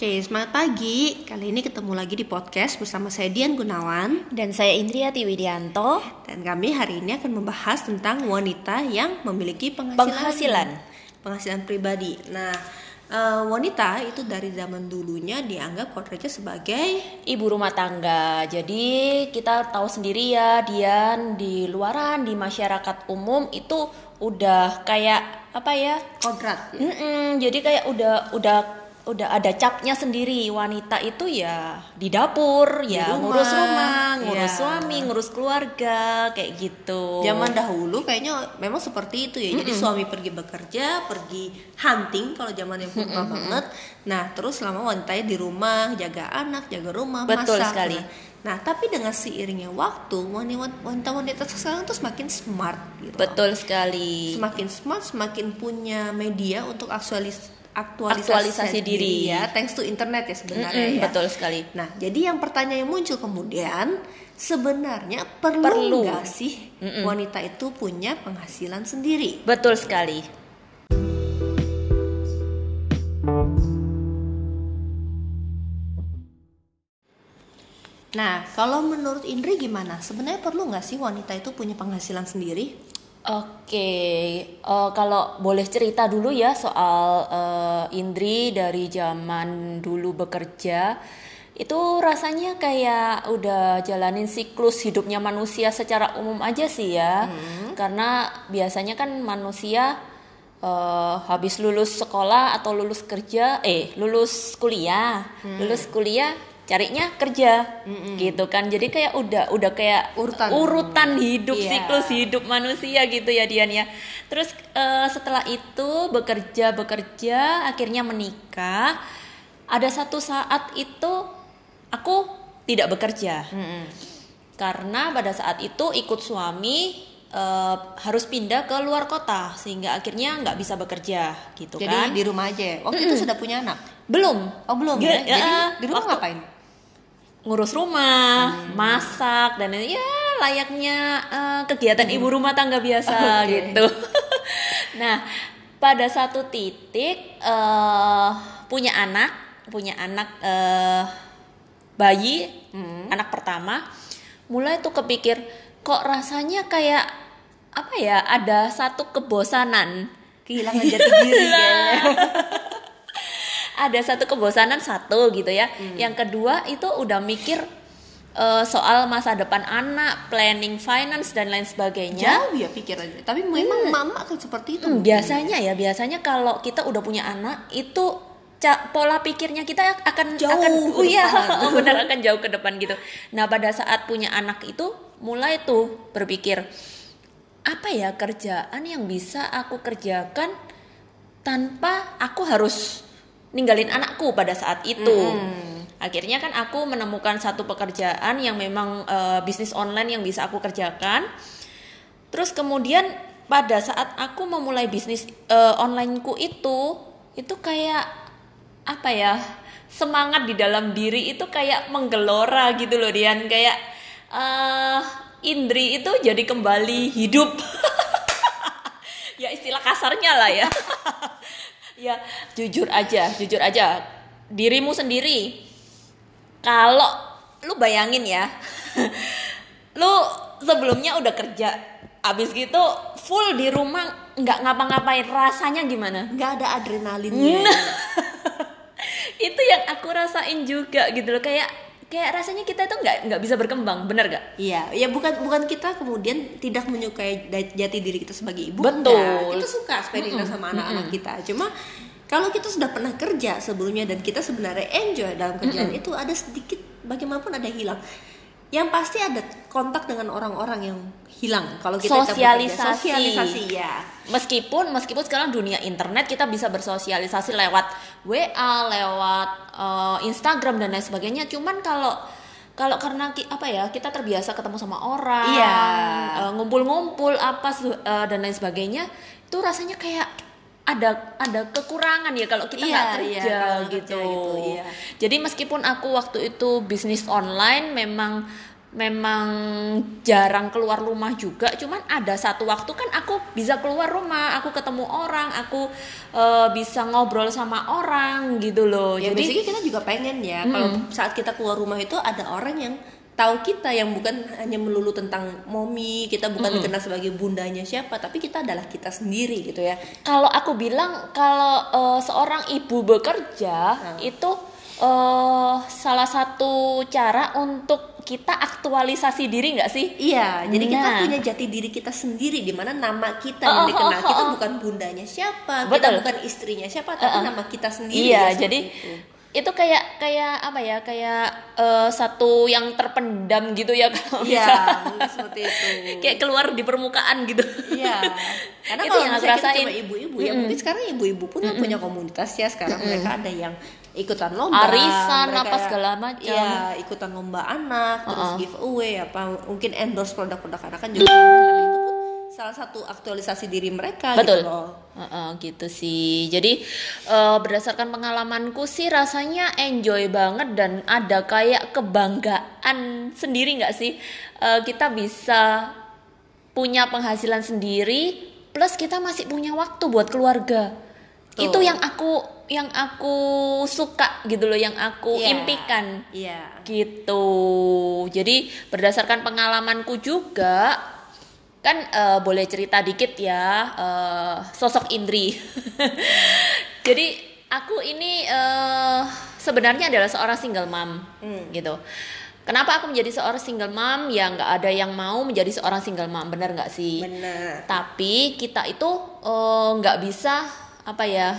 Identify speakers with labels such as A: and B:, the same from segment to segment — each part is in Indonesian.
A: Oke, semangat pagi. Kali ini ketemu lagi di podcast bersama saya Dian Gunawan
B: Dan saya Indriati Widianto.
A: dan kami hari ini akan membahas tentang wanita yang memiliki penghasilan
B: Penghasilan.
A: penghasilan pribadi. Nah, eh, wanita itu dari zaman dulunya dianggap kodratnya sebagai
B: Ibu rumah tangga. Jadi kita tahu sendiri ya, Dian di luaran di masyarakat umum itu udah kayak apa ya?
A: kodrat. ya.
B: Mm-mm, jadi kayak udah udah udah ada capnya sendiri wanita itu ya di dapur ya
A: rumah,
B: ngurus rumah ngurus
A: ya.
B: suami ngurus keluarga kayak gitu
A: Zaman dahulu kayaknya memang seperti itu ya. Jadi suami pergi bekerja, pergi hunting kalau zaman yang purba banget. Nah, terus selama wanitanya di rumah, jaga anak, jaga rumah,
B: Betul
A: masak.
B: sekali.
A: Nah, Nah, tapi dengan seiringnya waktu, wanita-wanita sekarang tuh semakin smart gitu.
B: betul sekali
A: Semakin smart, semakin punya media untuk aktualis aktualisasi,
B: Aktualisasi diri.
A: ya, thanks to internet ya sebenarnya
B: Mm-mm,
A: ya.
B: betul sekali
A: Nah, jadi yang pertanyaan yang muncul kemudian sebenarnya perlu,
B: Perlu.
A: nggak sih wanita itu punya penghasilan sendiri?
B: betul sekali
A: Nah, kalau menurut Indri gimana? Sebenarnya perlu nggak sih wanita itu punya penghasilan sendiri?
B: Oke, eh, kalau boleh cerita dulu ya soal eh, Indri dari zaman dulu bekerja, itu rasanya kayak udah jalanin siklus hidupnya manusia secara umum aja sih ya, karena biasanya kan manusia eh, habis lulus sekolah atau lulus kerja, eh lulus kuliah, lulus kuliah carinya kerja, gitu kan, jadi kayak udah udah kayak
A: Urutan.
B: urutan hidup
A: Iya.
B: siklus hidup manusia gitu ya Dian ya. Terus eh, setelah itu bekerja bekerja akhirnya menikah. Ada satu saat itu aku tidak bekerja karena pada saat itu ikut suami eh, harus pindah ke luar kota sehingga akhirnya nggak bisa bekerja gitu
A: Jadi
B: kan.
A: di rumah aja. Waktu itu sudah punya anak?
B: Belum.
A: Oh belum
B: Nggak,
A: ya? Jadi
B: ya,
A: di rumah
B: waktu-
A: ngapain?
B: Ngurus rumah, masak dan ya layaknya eh, kegiatan ibu rumah tangga biasa
A: Oke.
B: gitu. nah, pada satu titik eh punya anak, punya anak eh bayi, anak pertama, mulai tuh kepikir kok rasanya kayak apa ya, ada satu kebosanan
A: Kehilangan jati diri kayaknya.
B: Ada satu kebosanan satu gitu ya. Yang kedua itu udah mikir eh, soal masa depan anak, planning finance dan lain sebagainya.
A: Jauh ya pikirannya. Tapi memang mama kan seperti itu.
B: Hmm, biasanya ya, biasanya kalau kita udah punya anak itu pola pikirnya kita akan
A: Jauh
B: akan
A: ke
B: oh iya,
A: depan.
B: benar akan jauh ke depan gitu. Nah, pada saat punya anak itu mulai tuh berpikir apa ya kerjaan yang bisa aku kerjakan tanpa aku harus ninggalin anakku pada saat itu. Akhirnya kan aku menemukan satu pekerjaan yang memang eh, bisnis online yang bisa aku kerjakan. Terus kemudian pada saat aku memulai bisnis eh, onlineku itu, itu kayak apa ya? Semangat di dalam diri itu kayak menggelora gitu loh Dian, kayak eh Indri itu jadi kembali hidup. ya istilah kasarnya lah ya. Ya jujur aja, jujur aja dirimu sendiri. Kalau lu bayangin ya, lu sebelumnya udah kerja, abis gitu full di rumah nggak ngapa-ngapain, rasanya gimana?
A: Nggak ada adrenalinnya.
B: Nah. Itu yang aku rasain juga gitu loh, kayak kayak rasanya kita tuh nggak nggak bisa berkembang, bener gak?
A: Iya, ya bukan bukan kita kemudian tidak menyukai jati diri kita sebagai ibu.
B: Betul.
A: enggak. Kita suka spending time sama anak-anak kita. Cuma kalau kita sudah pernah kerja sebelumnya dan kita sebenarnya enjoy dalam kerjaan itu ada sedikit bagaimanapun ada hilang. Yang pasti ada kontak dengan orang-orang yang hilang kalau kita.
B: Sosialisasi.
A: Sosialisasi ya.
B: Meskipun meskipun sekarang dunia internet kita bisa bersosialisasi lewat WA, lewat eh, Instagram dan lain sebagainya. Cuman kalau kalau karena ki- apa ya kita terbiasa ketemu sama orang,
A: Iya.
B: eh, ngumpul-ngumpul apa se- eh, dan lain sebagainya, itu rasanya kayak ada ada kekurangan ya kalau kita
A: Iya,
B: nggak
A: iya,
B: kerja
A: kalau
B: gitu.
A: kerja gitu, iya.
B: Jadi meskipun aku waktu itu bisnis online memang memang jarang keluar rumah juga cuman ada satu waktu kan aku bisa keluar rumah aku ketemu orang aku uh, bisa ngobrol sama orang gitu loh
A: ya,
B: jadi
A: kita juga pengen ya kalau saat kita keluar rumah itu ada orang yang tahu kita yang bukan hanya melulu tentang momi kita bukan dikenal sebagai bundanya siapa tapi kita adalah kita sendiri gitu ya
B: kalau aku bilang kalau uh, seorang ibu bekerja itu uh, salah satu cara untuk kita aktualisasi diri nggak sih
A: Iya, jadi kita
B: Nah.
A: punya jati diri kita sendiri di mana nama kita
B: Oh,
A: yang
B: oh,
A: dikenal
B: oh,
A: kita
B: oh.
A: bukan bundanya siapa,
B: Betul.
A: kita bukan istrinya siapa, tapi nama kita sendiri.
B: Iya,
A: ya,
B: jadi
A: itu.
B: Itu kayak kayak apa ya? Kayak eh, satu yang terpendam gitu ya kalau
A: Iya,
B: bisa.
A: mungkin seperti itu.
B: kayak keluar di permukaan gitu.
A: Iya, karena
B: Itu
A: kalau
B: yang
A: misalnya
B: rasain.
A: cuma ibu-ibu ya mungkin sekarang ibu-ibu pun yang punya komunitas ya sekarang mereka ada yang ikutan lomba,
B: Arisan, apa segala macam.
A: Iya, ikutan lomba anak, terus giveaway apa mungkin endorse produk-produk anak kan juga. Itu salah satu aktualisasi diri mereka
B: Betul.
A: gitu loh.
B: Heeh, gitu sih. Jadi eh, berdasarkan pengalamanku sih rasanya enjoy banget dan ada kayak kebanggaan sendiri nggak sih Eh, kita bisa punya penghasilan sendiri plus kita masih punya waktu buat keluarga.
A: Betul.
B: Itu yang aku yang aku suka gitu loh, yang aku
A: Iya.
B: impikan
A: Iya.
B: gitu. Jadi berdasarkan pengalamanku juga kan eh, boleh cerita dikit ya eh, sosok Indri. Jadi aku ini eh, sebenarnya adalah seorang single mom gitu. Kenapa aku menjadi seorang single mom? Ya nggak ada yang mau menjadi seorang single mom, benar nggak sih?
A: Benar.
B: Tapi kita itu eh, nggak bisa apa ya?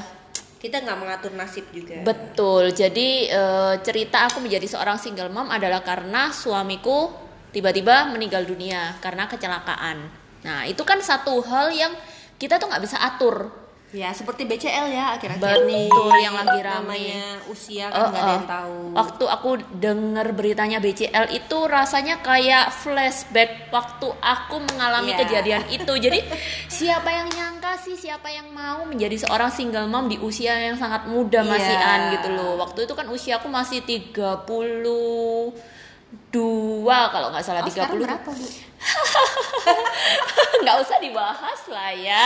A: Kita nggak mengatur nasib juga.
B: Betul. Jadi eh, cerita aku menjadi seorang single mom adalah karena suamiku tiba-tiba meninggal dunia karena kecelakaan. Nah itu kan satu hal yang kita tuh nggak bisa atur.
A: Ya seperti BCL ya akhir-akhir nih.
B: Betul, yang lagi.
A: Namanya usia kan nggak ada
B: eh.
A: yang tahu.
B: Waktu aku dengar beritanya BCL itu rasanya kayak flashback waktu aku mengalami
A: Iya.
B: kejadian itu. Jadi siapa yang nyangka sih siapa yang mau menjadi seorang single mom di usia yang sangat muda masih
A: Iya.
B: an gitu loh. Waktu itu kan usia aku masih 32 kalau nggak salah
A: Oh, sekarang
B: 30
A: berapa bu?
B: nggak usah dibahas lah ya.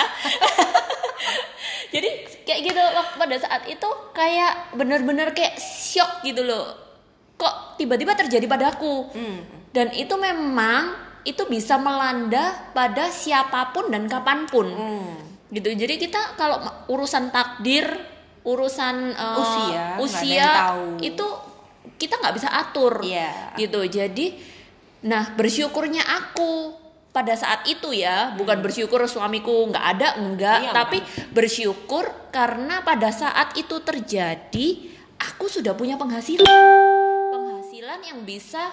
B: Jadi kayak gitu pada saat itu kayak bener-bener kayak shock gitu loh. Kok tiba-tiba terjadi padaku dan itu memang itu bisa melanda pada siapa pun dan kapan pun. Gitu. Jadi kita kalau urusan takdir urusan eh,
A: Usia,
B: usia itu kita nggak bisa atur
A: Iya.
B: gitu jadi nah bersyukurnya aku pada saat itu ya bukan bersyukur suamiku nggak ada enggak
A: Iya,
B: tapi bersyukur karena pada saat itu terjadi aku sudah punya penghasilan penghasilan yang bisa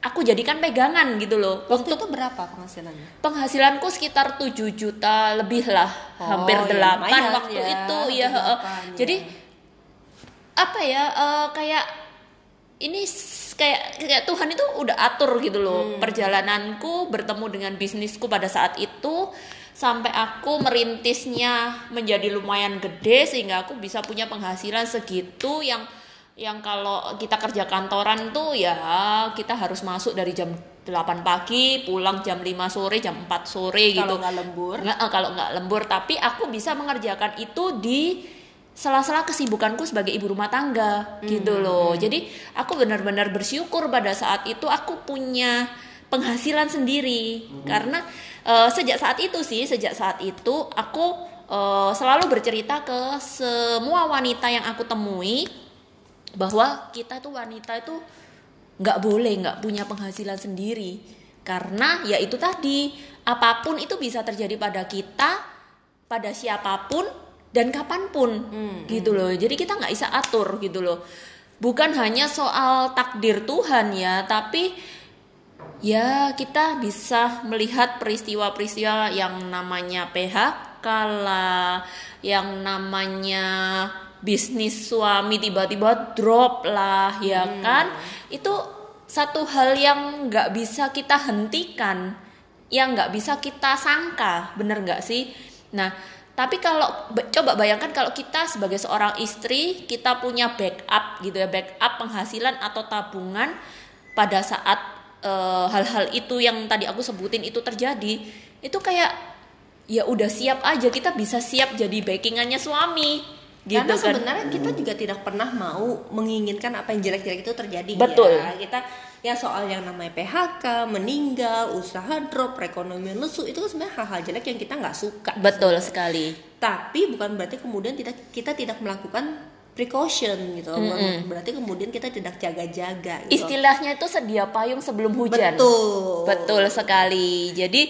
B: aku jadikan pegangan gitu loh
A: Waktu itu berapa penghasilannya?
B: penghasilanku sekitar 7 juta lebih lah
A: Oh,
B: hampir
A: ya,
B: 8
A: lumayan
B: waktu
A: ya,
B: itu ya heeh.
A: delapan, ya.
B: jadi apa ya eh, kayak ini kayak kayak Tuhan itu udah atur gitu loh
A: Hmm.
B: perjalananku bertemu dengan bisnisku pada saat itu sampai aku merintisnya menjadi lumayan gede sehingga aku bisa punya penghasilan segitu yang yang kalau kita kerja kantoran tuh ya kita harus masuk dari jam 8 pagi pulang jam 5 sore jam 4 sore gitu
A: Kalau nggak lembur.
B: Nggak, eh, kalau nggak lembur tapi aku bisa mengerjakan itu di sela-sela kesibukanku sebagai ibu rumah tangga gitu loh. jadi aku benar-benar bersyukur pada saat itu aku punya penghasilan sendiri. Karena eh, sejak saat itu sih sejak saat itu aku eh, selalu bercerita ke semua wanita yang aku temui bahwa kita tuh wanita itu nggak boleh nggak punya penghasilan sendiri. Karena ya itu tadi apa pun itu bisa terjadi pada kita pada siapa pun dan kapan pun gitu loh. Jadi kita nggak bisa atur gitu loh. Bukan hanya soal takdir Tuhan ya tapi ya kita bisa melihat peristiwa-peristiwa yang namanya PHK lah, yang namanya bisnis suami tiba-tiba drop lah, ya kan? Itu satu hal yang nggak bisa kita hentikan, yang nggak bisa kita sangka, bener nggak sih? Nah, tapi kalau ba- coba bayangkan kalau kita sebagai seorang istri kita punya backup gitu ya, backup penghasilan atau tabungan pada saat eh, hal-hal itu yang tadi aku sebutin itu terjadi itu kayak ya udah siap aja kita bisa siap jadi backingannya suami gitu
A: Karena
B: kan
A: sebenarnya kita juga tidak pernah mau menginginkan apa yang jelek-jelek itu terjadi
B: Betul.
A: ya. Kita ya soal yang namanya PHK, meninggal, usaha drop, perekonomian lesu itu kan sebenarnya hal-hal jelek yang kita nggak suka.
B: betul sekali
A: Tapi bukan berarti kemudian tidak kita tidak melakukan precaution gitu. Bukan Berarti kemudian kita tidak jaga-jaga gitu.
B: istilahnya itu sedia payung sebelum hujan
A: Betul.
B: betul sekali jadi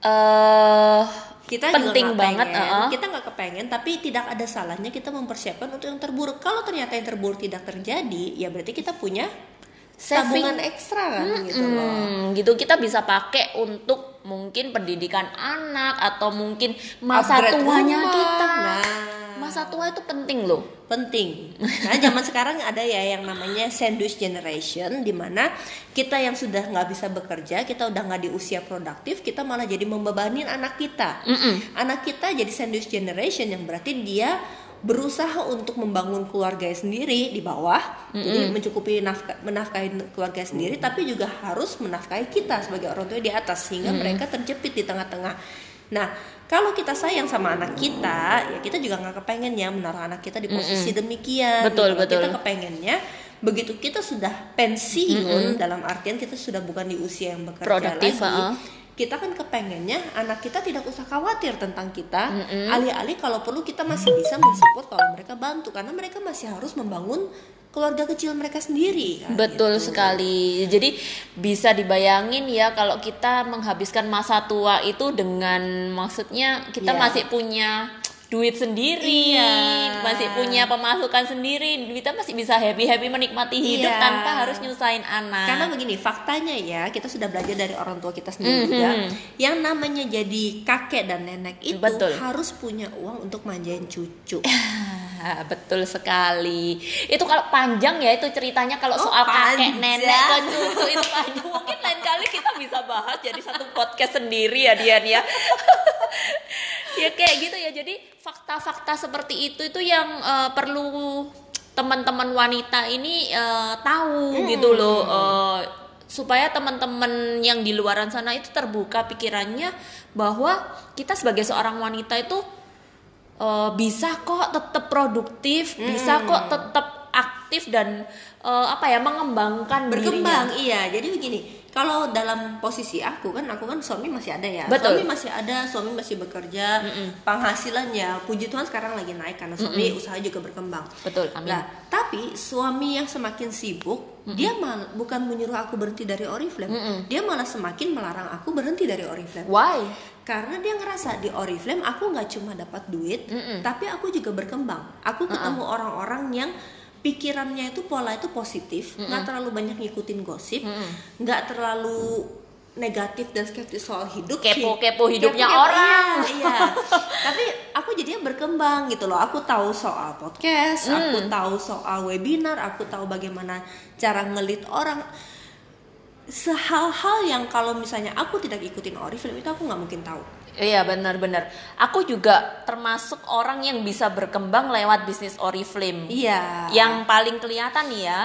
B: eh
A: kita
B: penting
A: juga nggak
B: banget
A: pengen,
B: uh-uh.
A: kita nggak kepengen tapi tidak ada salahnya kita mempersiapkan untuk yang terburuk kalau ternyata yang terburuk tidak terjadi ya berarti kita punya
B: Saving.
A: tabungan ekstra kan gitu loh
B: Hmm, gitu kita bisa pakai untuk mungkin pendidikan anak atau mungkin masa
A: Upgrade
B: tuanya
A: rumah.
B: kita.
A: Nah.
B: Masa tua itu penting loh.
A: penting. Nah zaman sekarang ada ya yang namanya sandwich generation di mana kita yang sudah nggak bisa bekerja kita udah nggak di usia produktif kita malah jadi membebanin anak kita. Anak kita jadi sandwich generation yang berarti dia berusaha untuk membangun keluarga sendiri di bawah. Jadi mencukupi nafkah menafkahi keluarga sendiri tapi juga harus menafkahi kita sebagai orang tua di atas sehingga mereka terjepit di tengah-tengah nah kalau kita sayang sama anak kita ya kita juga nggak kepengen ya menaruh anak kita di posisi demikian
B: Betul,
A: gitu loh.
B: betul.
A: kita kepengennya begitu kita sudah pensiun dalam artian kita sudah bukan di usia yang bekerja
B: Produktif,
A: lagi
B: uh-uh.
A: Kita kan kepengennya anak kita tidak usah khawatir tentang kita alih-alih kalau perlu kita masih bisa mensupport kalau mereka bantu karena mereka masih harus membangun keluarga kecil mereka sendiri kan,
B: Betul
A: gitu.
B: sekali. Jadi bisa dibayangin ya kalau kita menghabiskan masa tua itu dengan maksudnya kita
A: Iya.
B: masih punya duit sendiri,
A: Iya.
B: masih punya pemasukan sendiri, kita masih bisa happy-happy menikmati hidup
A: Iya.
B: tanpa harus nyusahin anak.
A: Karena begini, faktanya ya, kita sudah belajar dari orang tua kita sendiri
B: Mhm.
A: juga. Yang namanya jadi kakek dan nenek itu
B: Betul.
A: harus punya uang untuk manjain cucu.
B: Betul sekali. Itu kalau panjang ya itu ceritanya kalau
A: Oh,
B: soal kakek
A: panjang.
B: nenek ke cucu itu panjang. Mungkin lain kali kita bisa bahas jadi satu podcast sendiri ya Dian ya. ya kayak gitu ya. Jadi fakta-fakta seperti itu itu yang eh, perlu teman-teman wanita ini eh, tahu
A: Hmm.
B: gitu loh. Eh, supaya teman-teman yang di luaran sana itu terbuka pikirannya bahwa kita sebagai seorang wanita itu eh, bisa kok tetap produktif, bisa kok tetap aktif dan eh, apa ya mengembangkan
A: Berkembang,
B: dirinya.
A: iya. Jadi begini, kalau dalam posisi aku kan, aku kan suami masih ada ya.
B: Betul.
A: Suami masih ada, suami masih bekerja. Penghasilannya, puji Tuhan sekarang lagi naik karena suami usaha juga berkembang.
B: Betul, amin.
A: Nah, tapi suami yang semakin sibuk, dia mal bukan menyuruh aku berhenti dari Oriflame, dia malah semakin melarang aku berhenti dari Oriflame.
B: Why?
A: Karena dia ngerasa di Oriflame aku nggak cuma dapat duit, tapi aku juga berkembang. Aku ketemu orang-orang yang pikirannya itu pola itu positif, nggak terlalu banyak ngikutin gosip, nggak terlalu negatif dan skeptis soal hidup.
B: Kepo-kepo hidupnya
A: Kepo-kepo,
B: orang.
A: Iya, iya. tapi aku jadinya berkembang gitu loh. Aku tahu soal podcast, aku tahu soal webinar, aku tahu bagaimana cara ngelit orang sehal-hal yang kalau misalnya aku tidak ikutin Oriflame itu aku nggak mungkin tahu.
B: Iya benar-benar. Aku juga termasuk orang yang bisa berkembang lewat bisnis Oriflame.
A: Iya.
B: Yang paling kelihatan nih ya,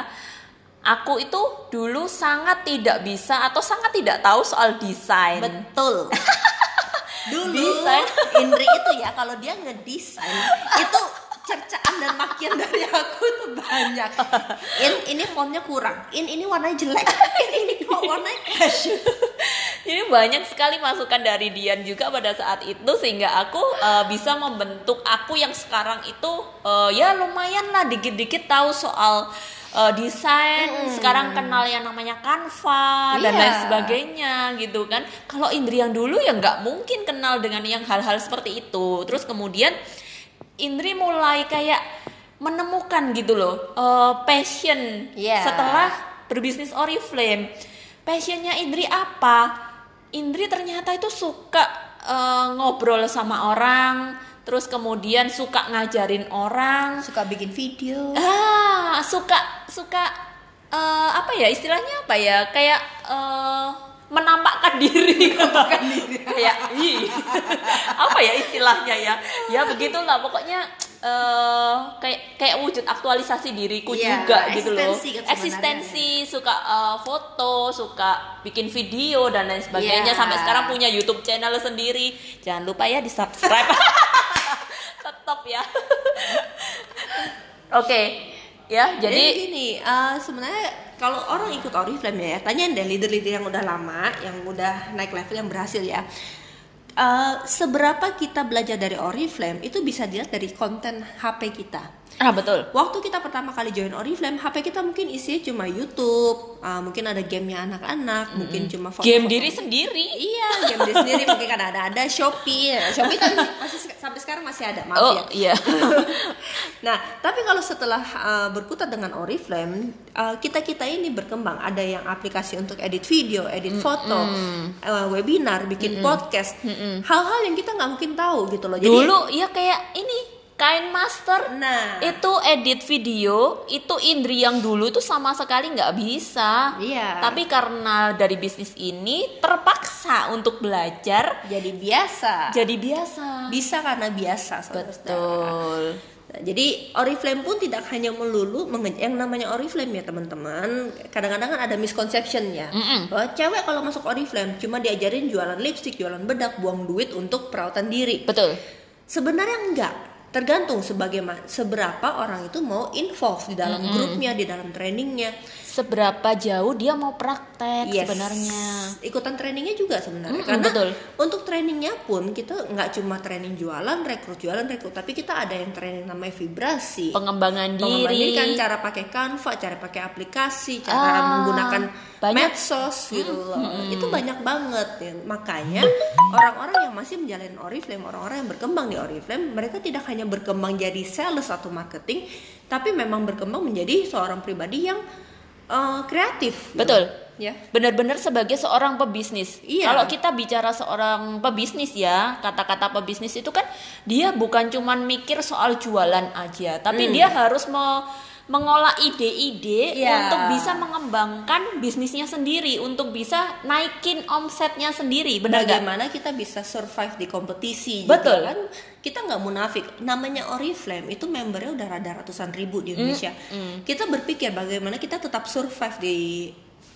B: aku itu dulu sangat tidak bisa atau sangat tidak tahu soal desain.
A: betul. Dulu
B: Desain.
A: Indri itu ya kalau dia ngedesain itu cercaan dan makian dari aku tuh banyak. In ini fontnya kurang. In ini warnanya jelek. In ini kok warnanya crash.
B: Jadi banyak sekali masukan dari Dian juga pada saat itu sehingga aku eh, bisa membentuk aku yang sekarang itu eh, ya lumayan lah dikit-dikit tahu soal eh, desain. Sekarang kenal yang namanya Canva dan
A: Iya.
B: lain sebagainya gitu kan. Kalau Indri yang dulu ya nggak mungkin kenal dengan yang hal-hal seperti itu. Terus kemudian Indri mulai kayak menemukan gitu loh eh, passion
A: Iya.
B: setelah berbisnis Oriflame. Passionnya Indri apa? Indri ternyata itu suka eh, ngobrol sama orang, terus kemudian suka ngajarin orang,
A: Suka bikin video.
B: ah suka suka eh, apa ya istilahnya apa ya kayak eh, menampakkan diri. Menampakkan diri. Kayak apa ya istilahnya ya? Ya begitulah pokoknya eh, kayak kayak wujud aktualisasi diriku
A: Iya,
B: juga gitu loh.
A: eksistensi kan
B: eksistensi suka eh, foto suka bikin video dan lain sebagainya.
A: Iya.
B: sampai sekarang punya YouTube channel sendiri. Jangan lupa ya di subscribe tetap ya. Oke ya
A: Jadi,
B: jadi
A: gini, eh, sebenarnya kalau orang ikut Oriflame ya, tanyain deh leader-leader yang udah lama, yang udah naik level, yang berhasil ya. Eh, seberapa kita belajar dari Oriflame itu bisa dilihat dari konten HP kita.
B: Ah betul.
A: Waktu kita pertama kali join Oriflame, HP kita mungkin isinya cuma YouTube, eh, mungkin ada gamenya anak-anak, mungkin cuma foto
B: game diri sendiri.
A: Iya, game diri sendiri mungkin kan ada ada Shopee. Ya, Shopee kan masih sampai sekarang masih ada, maaf
B: oh
A: ya.
B: iya.
A: Nah, tapi kalau setelah uh, berkutat dengan Oriflame, uh, kita kita ini berkembang. Ada yang aplikasi untuk edit video, edit foto, uh, webinar, bikin podcast, hal-hal yang kita nggak mungkin tahu gitu loh. Jadi,
B: dulu ya kayak ini kain master
A: nah,
B: itu edit video itu Indri yang dulu tuh sama sekali nggak bisa
A: Iya.
B: tapi karena dari bisnis ini terpaksa untuk belajar
A: jadi biasa.
B: jadi biasa
A: Bisa karena biasa.
B: betul
A: Nah, jadi Oriflame pun tidak hanya melulu yang namanya Oriflame ya teman-teman. Kadang-kadang kan ada misconceptionnya
B: Mm-mm.
A: bahwa cewek kalau masuk Oriflame cuma diajarin jualan lipstick, jualan bedak, buang duit untuk perawatan diri.
B: betul
A: Sebenarnya enggak. Tergantung sebagaimana seberapa orang itu mau involve di dalam grupnya, di dalam trainingnya.
B: Seberapa jauh dia mau praktek
A: Yes.
B: sebenarnya
A: Ikutan trainingnya juga sebenarnya.
B: Mm-mm,
A: Karena
B: betul.
A: untuk trainingnya pun kita nggak cuma training jualan, rekrut jualan, rekrut, tapi kita ada yang training namanya vibrasi.
B: pengembangan
A: Pengembangan diri kan cara pakai Canva, cara pakai aplikasi, cara
B: Ah,
A: menggunakan
B: banyak.
A: medsos gitu loh. Itu banyak banget ya. Makanya orang-orang yang masih menjalani Oriflame, orang-orang yang berkembang di Oriflame, mereka tidak hanya berkembang jadi sales atau marketing, tapi memang berkembang menjadi seorang pribadi yang eh, kreatif.
B: betul
A: Ya.
B: benar-benar sebagai seorang pebisnis.
A: Iya.
B: Kalau kita bicara seorang pebisnis ya, kata-kata pebisnis itu kan dia bukan cuman mikir soal jualan aja, tapi dia harus me- mengolah ide-ide
A: Iya.
B: untuk bisa mengembangkan bisnisnya sendiri, untuk bisa naikin omsetnya sendiri, benar gak?
A: Bagaimana kita bisa survive di kompetisi
B: Betul.
A: juga kan kita nggak munafik namanya Oriflame itu membernya udah rada ratusan ribu di Indonesia kita berpikir bagaimana kita tetap survive di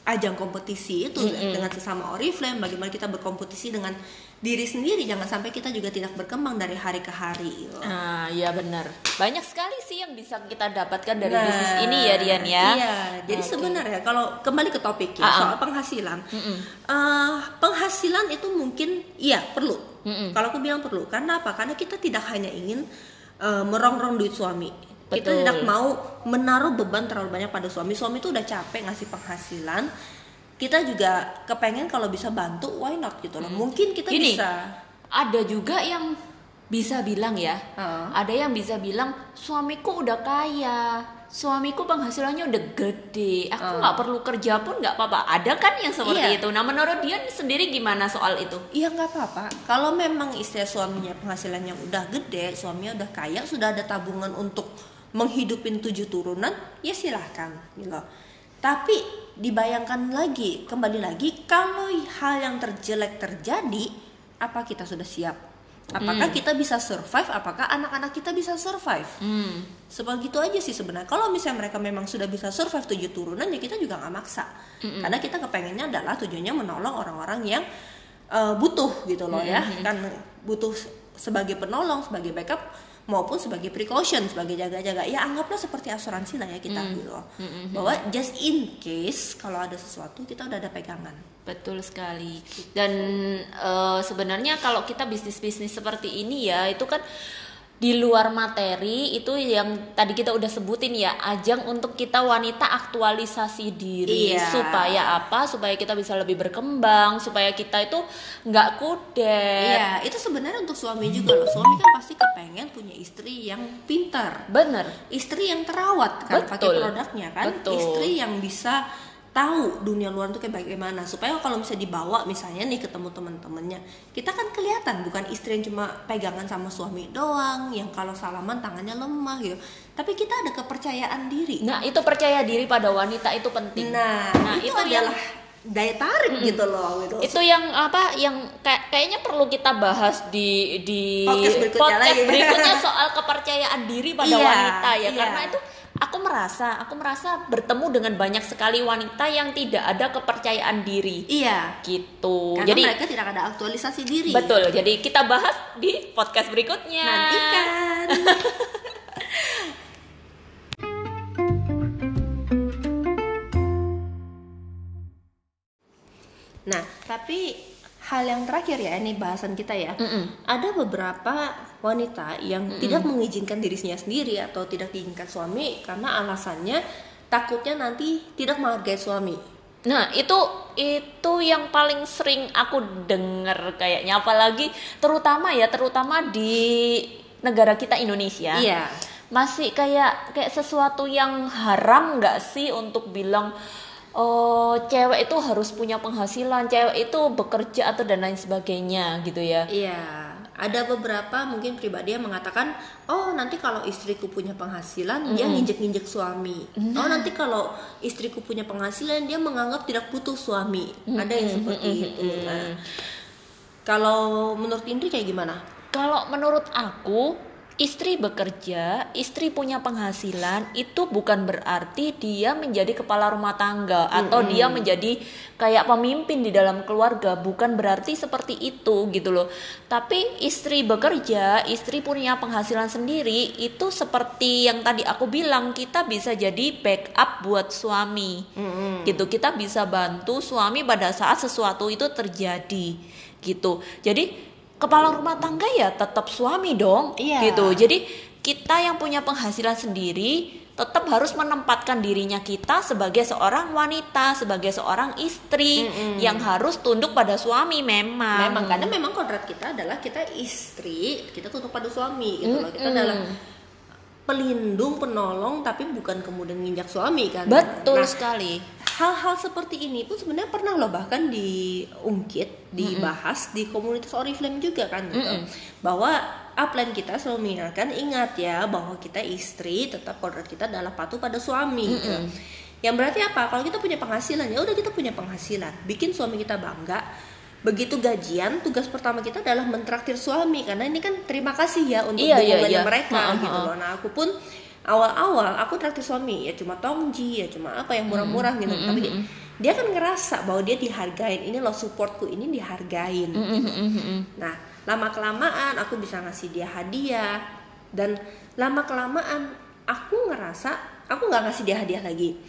A: ajang kompetisi itu dengan sesama Oriflame bagaimana kita berkompetisi dengan diri sendiri jangan sampai kita juga tidak berkembang dari hari ke hari gitu.
B: Ah, iya benar. Banyak sekali sih yang bisa kita dapatkan dari
A: Nah,
B: bisnis ini ya Dian ya.
A: Iya, jadi
B: Oke.
A: sebenarnya kalau kembali ke topik ya
B: Ah, ah.
A: soal penghasilan, eh, penghasilan itu mungkin iya perlu. Kalau aku bilang perlu, karena apa? Karena kita tidak hanya ingin eh, merongrong duit suami. Kita
B: Betul.
A: tidak mau menaruh beban terlalu banyak pada suami. Suami itu udah capek ngasih penghasilan. Kita juga kepengen kalau bisa bantu, why not gitu loh. Mungkin kita
B: Gini,
A: bisa.
B: Ada juga yang bisa bilang ya,
A: Heeh.
B: ada yang bisa bilang suamiku udah kaya, suamiku penghasilannya udah gede, aku nggak perlu kerja pun nggak apa-apa. Ada kan yang seperti
A: Iya.
B: itu. Nah menurut dia sendiri gimana soal itu?
A: Iya nggak apa-apa. Kalau memang istri suaminya penghasilannya udah gede, suaminya udah kaya, sudah ada tabungan untuk menghidupin tujuh turunan, ya silahkan, gitu. Tapi dibayangkan lagi, kembali lagi, kalau hal yang terjelek terjadi, apa kita sudah siap? Apakah kita bisa survive? Apakah anak-anak kita bisa survive?
B: Hmm.
A: Sebegitu aja sih sebenarnya. Kalau misalnya mereka memang sudah bisa survive tujuh turunan, ya kita juga nggak maksa. Karena kita kepengennya adalah tujuannya menolong orang-orang yang eh, butuh gitu loh ya. Kan butuh sebagai penolong, sebagai backup maupun sebagai precaution, sebagai jaga-jaga. Ya anggaplah seperti asuransi lah ya kita gitu loh. Bahwa just in case kalau ada sesuatu kita udah ada pegangan.
B: Betul sekali. Dan eh, sebenarnya kalau kita bisnis-bisnis seperti ini ya, itu kan di luar materi itu yang tadi kita udah sebutin ya, ajang untuk kita wanita aktualisasi diri
A: Iya.
B: supaya apa? Supaya kita bisa lebih berkembang, supaya kita itu nggak kudet.
A: Iya, itu sebenarnya untuk suami juga loh. Suami kan pasti kepengen punya istri yang pintar.
B: Bener.
A: istri yang terawat kan pakai
B: Betul.
A: produknya kan
B: Betul.
A: istri yang bisa tahu dunia luar tuh kayak bagaimana supaya kalau misalnya dibawa misalnya nih ketemu teman-temannya kita kan kelihatan bukan istri yang cuma pegangan sama suami doang yang kalau salaman tangannya lemah gitu tapi kita ada kepercayaan diri
B: Nah itu percaya diri pada wanita itu penting.
A: nah,
B: Nah,
A: itu,
B: itu yang-
A: adalah daya tarik gitu loh gitu
B: itu yang apa yang kayak kayaknya perlu kita bahas di di
A: Podcast berikutnya
B: podcast
A: lagi.
B: berikutnya soal kepercayaan diri pada
A: Iya,
B: wanita ya
A: iya.
B: karena itu aku merasa aku merasa bertemu dengan banyak sekali wanita yang tidak ada kepercayaan diri.
A: Iya.
B: Gitu.
A: Karena
B: jadi
A: mereka tidak ada aktualisasi diri.
B: Betul. Jadi kita bahas di podcast berikutnya.
A: Nantikan. Nah tapi hal yang terakhir ya ini bahasan kita ya.
B: Mm-mm.
A: ada beberapa wanita yang tidak mengizinkan dirinya sendiri atau tidak diizinkan suami karena alasannya takutnya nanti tidak menghargai suami.
B: Nah, itu itu yang paling sering aku dengar kayaknya. Apalagi terutama ya, terutama di negara kita Indonesia.
A: iya.
B: Masih kayak kayak sesuatu yang haram nggak sih untuk bilang oh cewek itu harus punya penghasilan, cewek itu bekerja atau dan lain sebagainya gitu ya.
A: Iya, ada beberapa mungkin pribadi yang mengatakan, oh nanti kalau istriku punya penghasilan, dia nginjek-nginjek suami. Oh nanti kalau istriku punya penghasilan, dia menganggap tidak butuh suami. Ada yang seperti itu. Nah, kalau menurut Indri kayak gimana?
B: Kalau menurut aku, istri bekerja, istri punya penghasilan, itu bukan berarti dia menjadi kepala rumah tangga atau dia menjadi kayak pemimpin di dalam keluarga, bukan berarti seperti itu gitu loh. Tapi istri bekerja, istri punya penghasilan sendiri, itu seperti yang tadi aku bilang, kita bisa jadi backup buat suami. Gitu, kita bisa bantu suami pada saat sesuatu itu terjadi gitu. Jadi kepala rumah tangga ya tetap suami dong
A: Iya.
B: gitu jadi kita yang punya penghasilan sendiri tetap harus menempatkan dirinya kita sebagai seorang wanita sebagai seorang istri yang harus tunduk pada suami memang
A: Memang karena memang kodrat kita adalah kita istri, kita tunduk pada suami gitu loh. Kita adalah pelindung, penolong, tapi bukan kemudian nginjak suami kan.
B: betul
A: Nah,
B: sekali
A: hal-hal seperti ini pun sebenarnya pernah loh bahkan diungkit, dibahas di komunitas Oriflame juga kan gitu. Bahwa upline kita selalu mengingatkan ingat ya bahwa kita istri tetap kodrat kita adalah patuh pada suami. gitu. Yang berarti apa? Kalau kita punya penghasilan ya udah kita punya penghasilan, bikin suami kita bangga. Begitu gajian, tugas pertama kita adalah mentraktir suami karena ini kan terima kasih ya untuk
B: Iya, iya,
A: dukungannya
B: iya.
A: mereka
B: Ha, ha,
A: gitu loh. Nah, aku pun awal-awal aku traktir suami ya cuma tongji ya cuma apa yang murah-murah gitu. tapi dia kan ngerasa bahwa dia dihargain. Ini loh supportku ini dihargain. Nah lama kelamaan aku bisa ngasih dia hadiah. Dan lama kelamaan aku ngerasa aku nggak ngasih dia hadiah lagi.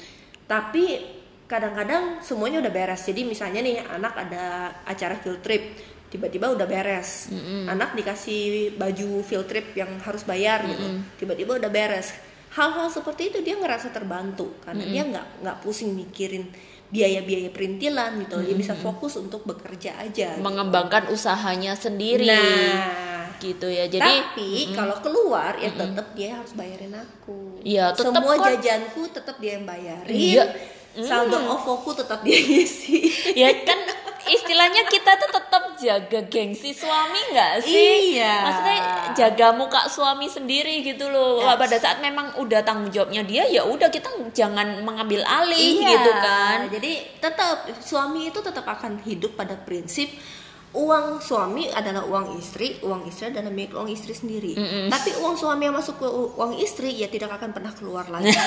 A: Tapi kadang-kadang semuanya udah beres. Jadi misalnya nih anak ada acara field trip tiba-tiba udah beres. Anak dikasih baju field trip yang harus bayar gitu. Tiba-tiba udah beres. Hal-hal seperti itu dia ngerasa terbantu karena dia nggak nggak pusing mikirin biaya-biaya perintilan gitu dia bisa fokus untuk bekerja aja
B: mengembangkan usahanya sendiri.
A: Nah.
B: Gitu ya. Jadi
A: tapi kalau keluar ya tetap dia harus bayarin aku.
B: Iya, tetep
A: semua
B: kan.
A: jajanku tetap dia yang bayarin.
B: Iya.
A: saldo OVO-ku tetap dia ngisi.
B: Ya kan istilahnya kita tuh tetap jaga gengsi suami nggak sih?
A: Iya.
B: Maksudnya jaga muka suami sendiri gitu loh. Wah, Pada saat memang udah tanggung jawabnya dia ya udah kita jangan mengambil alih
A: Iya,
B: gitu kan.
A: Jadi tetap suami itu tetap akan hidup pada prinsip uang suami adalah uang istri, uang istri adalah milik uang istri sendiri. Tapi uang suami yang masuk ke uang istri ya tidak akan pernah keluar lagi.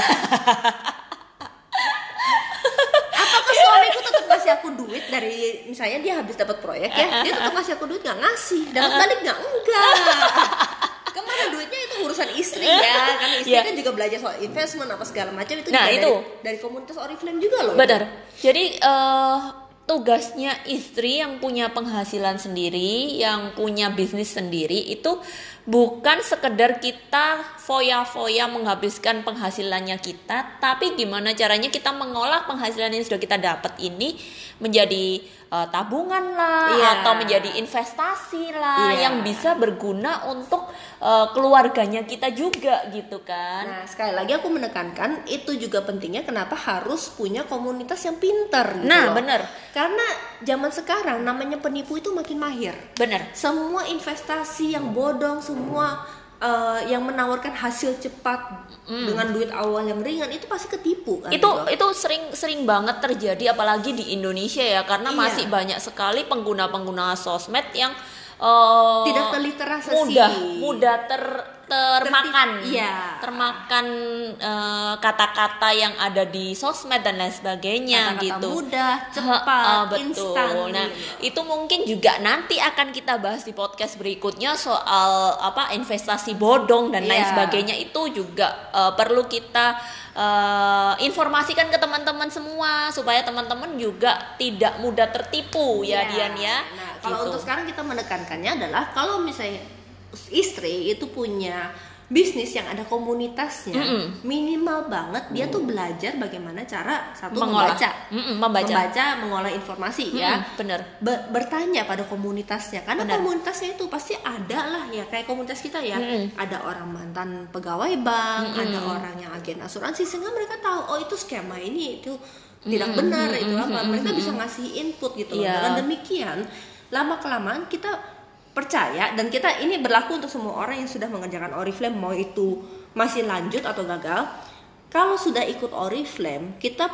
A: Apakah suamiku tetap ngasih aku duit dari misalnya dia habis dapat proyek ya, dia tetap ngasih aku duit nggak ngasih, dapat balik nggak enggak. Ke mana duitnya itu urusan istri ya, karena istri
B: Iya.
A: kan juga belajar soal investment apa segala macam itu
B: Nah,
A: juga
B: itu.
A: dari, dari komunitas Oriflame juga loh.
B: Benar. Jadi eh, tugasnya istri yang punya penghasilan sendiri, yang punya bisnis sendiri itu bukan sekedar kita foya-foya menghabiskan penghasilannya kita, tapi gimana caranya kita mengolah penghasilan yang sudah kita dapat ini menjadi eh, tabungan lah
A: Iya.
B: atau menjadi investasi lah
A: Iya.
B: yang bisa berguna untuk eh, keluarganya kita juga gitu kan.
A: Nah, sekali lagi aku menekankan itu juga pentingnya kenapa harus punya komunitas yang pintar gitu
B: Nah,
A: loh.
B: bener.
A: Karena zaman sekarang namanya penipu itu makin mahir.
B: Bener.
A: Semua investasi yang bodong, semua eh, yang menawarkan hasil cepat dengan duit awal yang ringan itu pasti ketipu kan
B: itu
A: gitu.
B: itu sering sering banget terjadi apalagi di Indonesia ya karena
A: Iya.
B: masih banyak sekali pengguna-pengguna sosmed yang eh,
A: Tidak terliterasi.
B: mudah mudah ter termakan
A: Tertip- iya.
B: termakan eh, kata-kata yang ada di sosmed dan lain sebagainya
A: Kata-kata
B: gitu
A: mudah, cepat,
B: ah, betul.
A: instan,
B: Nah,
A: gitu.
B: itu mungkin juga nanti akan kita bahas di podcast berikutnya soal apa investasi bodong dan lain
A: Iya.
B: sebagainya itu juga eh, perlu kita eh, informasikan ke teman-teman semua supaya teman-teman juga tidak mudah tertipu ya
A: Iya.
B: Dian ya.
A: Nah, kalau
B: Gitu.
A: untuk sekarang kita menekankannya adalah kalau misalnya istri itu punya bisnis yang ada komunitasnya,
B: Mm-mm.
A: minimal banget dia tuh belajar bagaimana cara satu
B: Mengolah.
A: membaca,
B: Mm-mm, membaca.
A: mengolah informasi ya.
B: Mm-mm, bener.
A: Be- bertanya pada komunitasnya karena
B: Benar.
A: komunitasnya itu pasti ada lah ya kayak komunitas kita ya
B: Mm-mm.
A: ada orang mantan pegawai bank ada orang yang agen asuransi sehingga mereka tahu oh itu skema ini itu tidak benar itu apa mereka bisa ngasih input gitu loh.
B: Iya.
A: dengan demikian lama kelamaan kita percaya dan kita ini berlaku untuk semua orang yang sudah mengerjakan Oriflame mau itu masih lanjut atau gagal kalau sudah ikut Oriflame kita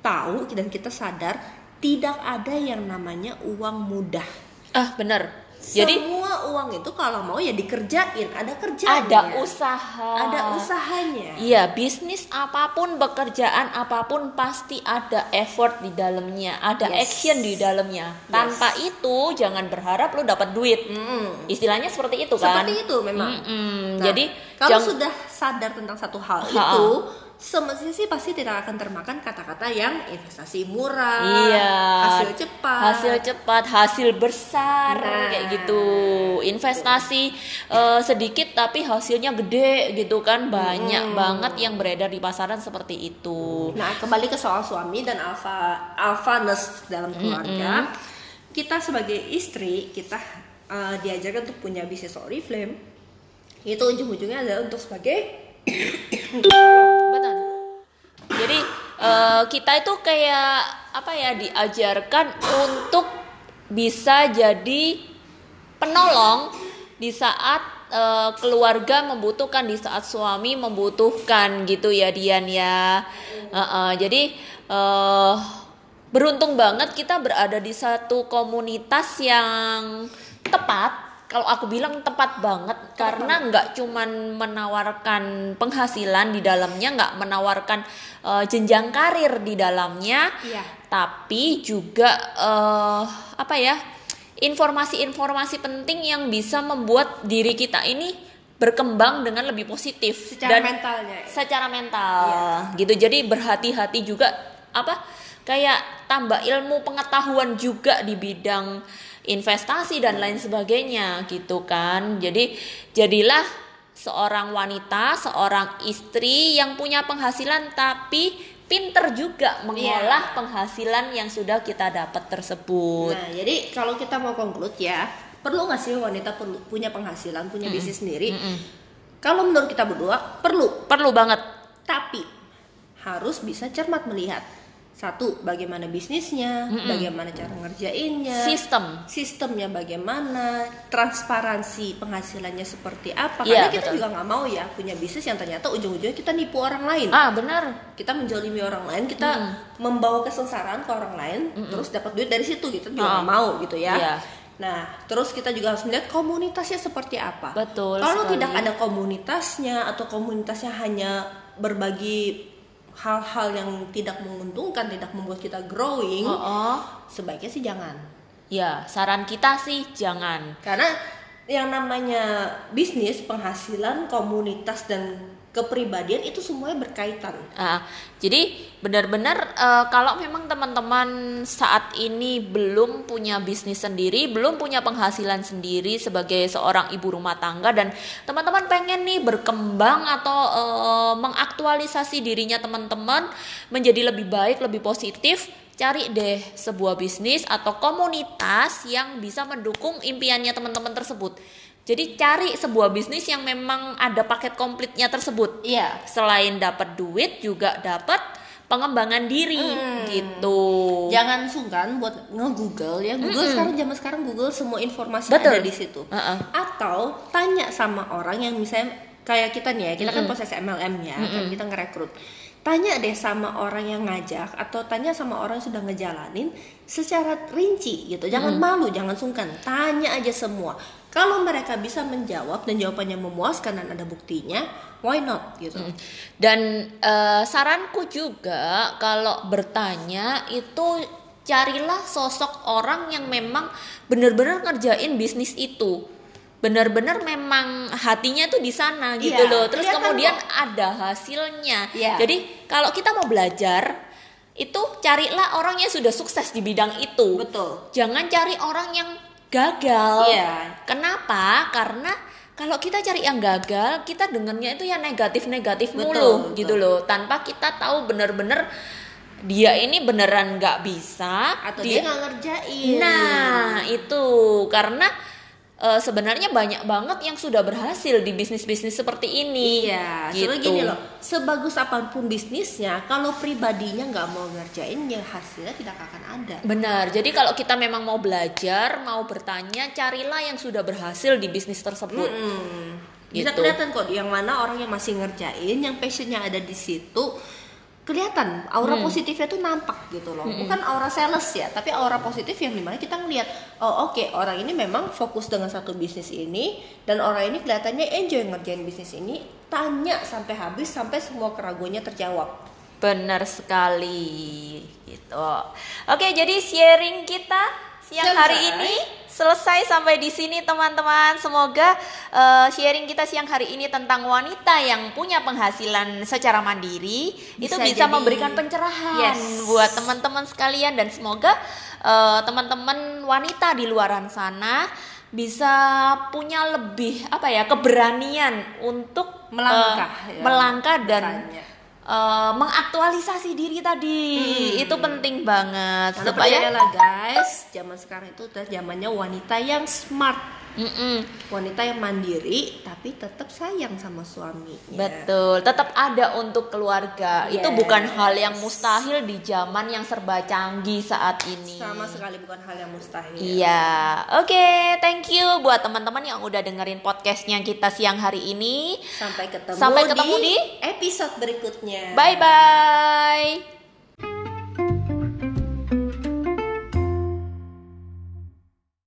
A: tahu dan kita sadar tidak ada yang namanya uang mudah
B: Ah, bener. Jadi
A: semua uang itu kalau mau ya dikerjain ada kerjanya
B: ada usaha.
A: ada usahanya
B: Iya, bisnis apa pun, pekerjaan apa pun pasti ada effort di dalamnya, ada
A: Yes.
B: action di dalamnya. Tanpa itu jangan berharap lo dapat duit.
A: Mm.
B: Istilahnya seperti itu kan?
A: seperti itu memang
B: Mm-mm.
A: Nah,
B: Jadi
A: kalau sudah sadar tentang satu hal
B: Ha-ha.
A: itu semestinya sih pasti tidak akan termakan kata-kata yang investasi murah
B: Iya.
A: hasil cepat
B: Hasil cepat, hasil besar
A: Nah.
B: kayak gitu. Investasi eh, sedikit tapi hasilnya gede gitu kan. Banyak banget yang beredar di pasaran seperti itu.
A: Nah, kembali ke soal suami dan alpha alphaness dalam keluarga. Kita sebagai istri, kita uh, diajarkan untuk punya bisnis Oriflame. Itu ujung-ujungnya adalah untuk sebagai
B: Betul. Jadi eh, kita itu kayak apa ya diajarkan untuk bisa jadi penolong di saat eh, keluarga membutuhkan, di saat suami membutuhkan gitu ya Dian ya. Eh, eh, jadi eh, beruntung banget kita berada di satu komunitas yang tepat kalau aku bilang tepat banget karena nggak cuman menawarkan penghasilan di dalamnya nggak menawarkan eh, jenjang karir di dalamnya
A: Iya.
B: tapi juga eh, apa ya informasi-informasi penting yang bisa membuat diri kita ini berkembang dengan lebih positif
A: secara
B: dan
A: mentalnya. ya.
B: secara mental gitu jadi berhati-hati juga apa kayak tambah ilmu pengetahuan juga di bidang investasi dan lain sebagainya gitu kan. Jadi jadilah seorang wanita seorang istri yang punya penghasilan tapi pinter juga mengolah penghasilan yang sudah kita dapat tersebut.
A: Nah, jadi kalau kita mau conclude ya, perlu nggak sih wanita perlu punya penghasilan, punya bisnis sendiri? Kalau menurut kita berdua, perlu.
B: perlu banget.
A: Tapi harus bisa cermat melihat satu bagaimana bisnisnya, bagaimana cara ngerjainnya,
B: sistem
A: sistemnya bagaimana, transparansi penghasilannya seperti apa.
B: Iya,
A: Karena kita
B: betul.
A: juga nggak mau ya punya bisnis yang ternyata ujung-ujungnya kita nipu orang lain.
B: ah benar
A: Kita menjolimi orang lain, kita membawa kesengsaraan ke orang lain, terus dapat duit dari situ gitu juga
B: Ah.
A: nggak mau gitu ya.
B: Iya.
A: Nah, terus kita juga harus melihat komunitasnya seperti apa.
B: Betul
A: Kalau
B: sekali.
A: tidak ada komunitasnya atau komunitasnya hanya berbagi hal-hal yang tidak menguntungkan, tidak membuat kita growing,
B: oh, oh.
A: sebaiknya sih jangan.
B: ya saran kita sih jangan
A: Karena yang namanya bisnis, penghasilan, komunitas dan kepribadian itu semuanya berkaitan.
B: Ah, jadi benar-benar eh, kalau memang teman-teman saat ini belum punya bisnis sendiri, belum punya penghasilan sendiri sebagai seorang ibu rumah tangga dan teman-teman pengen nih berkembang atau eh, mengaktualisasi dirinya teman-teman menjadi lebih baik, lebih positif, cari deh sebuah bisnis atau komunitas yang bisa mendukung impiannya teman-teman tersebut. Jadi cari sebuah bisnis yang memang ada paket komplitnya tersebut
A: Iya.
B: selain dapat duit juga dapat pengembangan diri gitu.
A: Jangan sungkan buat nge-google ya. Google sekarang zaman sekarang Google semua informasi
B: Betul.
A: ada di situ.
B: Uh-uh.
A: Atau tanya sama orang yang misalnya kayak kita nih ya, kita kan proses MLM ya, kan kita ngerekrut. Tanya deh sama orang yang ngajak atau tanya sama orang yang sudah ngejalanin secara rinci gitu. Jangan malu, jangan sungkan. Tanya aja semua. Kalau mereka bisa menjawab dan jawabannya memuaskan dan ada buktinya, why not gitu.
B: Dan eh, saranku juga kalau bertanya itu carilah sosok orang yang memang benar-benar ngerjain bisnis itu. Benar-benar memang hatinya tuh di sana gitu
A: Iya,
B: loh. Terus
A: kelihatan
B: kemudian
A: kok.
B: ada hasilnya.
A: Iya.
B: Jadi kalau kita mau belajar itu carilah orang yang sudah sukses di bidang itu.
A: Betul.
B: Jangan cari orang yang gagal.
A: Iya.
B: Kenapa? Karena kalau kita cari yang gagal, kita dengarnya itu ya negatif-negatif mulu
A: betul.
B: gitu loh, tanpa kita tahu bener-bener dia ini beneran nggak bisa
A: Atau dia nggak ngerjain.
B: Nah, itu karena eh, sebenarnya banyak banget yang sudah berhasil di bisnis-bisnis seperti ini.
A: Iya,
B: gitu.
A: soalnya gini loh, sebagus apa pun bisnisnya, kalau pribadinya nggak mau ngerjain, ya hasilnya tidak akan ada.
B: Benar. Jadi kalau kita memang mau belajar, mau bertanya, carilah yang sudah berhasil di bisnis tersebut.
A: Hmm. Bisa
B: Gitu.
A: kelihatan kok yang mana orang yang masih ngerjain, yang passionnya ada di situ, kelihatan aura
B: Hmm.
A: positifnya tuh nampak gitu loh. Bukan aura sales ya, tapi aura positif yang di mana kita ngelihat, oh oke orang ini memang fokus dengan satu bisnis ini dan orang ini kelihatannya enjoy ngerjain bisnis ini. Tanya sampai habis sampai semua keraguannya terjawab.
B: Benar sekali gitu. Oke, jadi sharing kita siang hari
A: Selesai.
B: ini selesai sampai di sini teman-teman. Semoga eh, sharing kita siang hari ini tentang wanita yang punya penghasilan secara mandiri itu
A: Bisa
B: bisa
A: jadi-
B: memberikan pencerahan
A: Yes.
B: buat teman-teman sekalian dan semoga eh, teman-teman wanita di luaran sana bisa punya lebih apa ya keberanian untuk
A: Melangkah,
B: eh,
A: ya.
B: melangkah dan
A: Makanya.
B: Eh, mengaktualisasi diri tadi. Itu penting banget.
A: Karena
B: supaya
A: percayalah guys, zaman sekarang itu udah zamannya wanita yang smart,
B: Mm-mm,
A: wanita yang mandiri tapi tetap sayang sama suaminya.
B: betul tetap ada untuk keluarga itu
A: Yes.
B: bukan hal yang mustahil di zaman yang serba canggih saat ini
A: Sama sekali bukan hal yang mustahil.
B: Iya, oke, thank you buat teman-teman yang udah dengerin podcastnya kita siang hari ini.
A: Sampai ketemu
B: Sampai ketemu di
A: episode berikutnya.
B: Bye bye.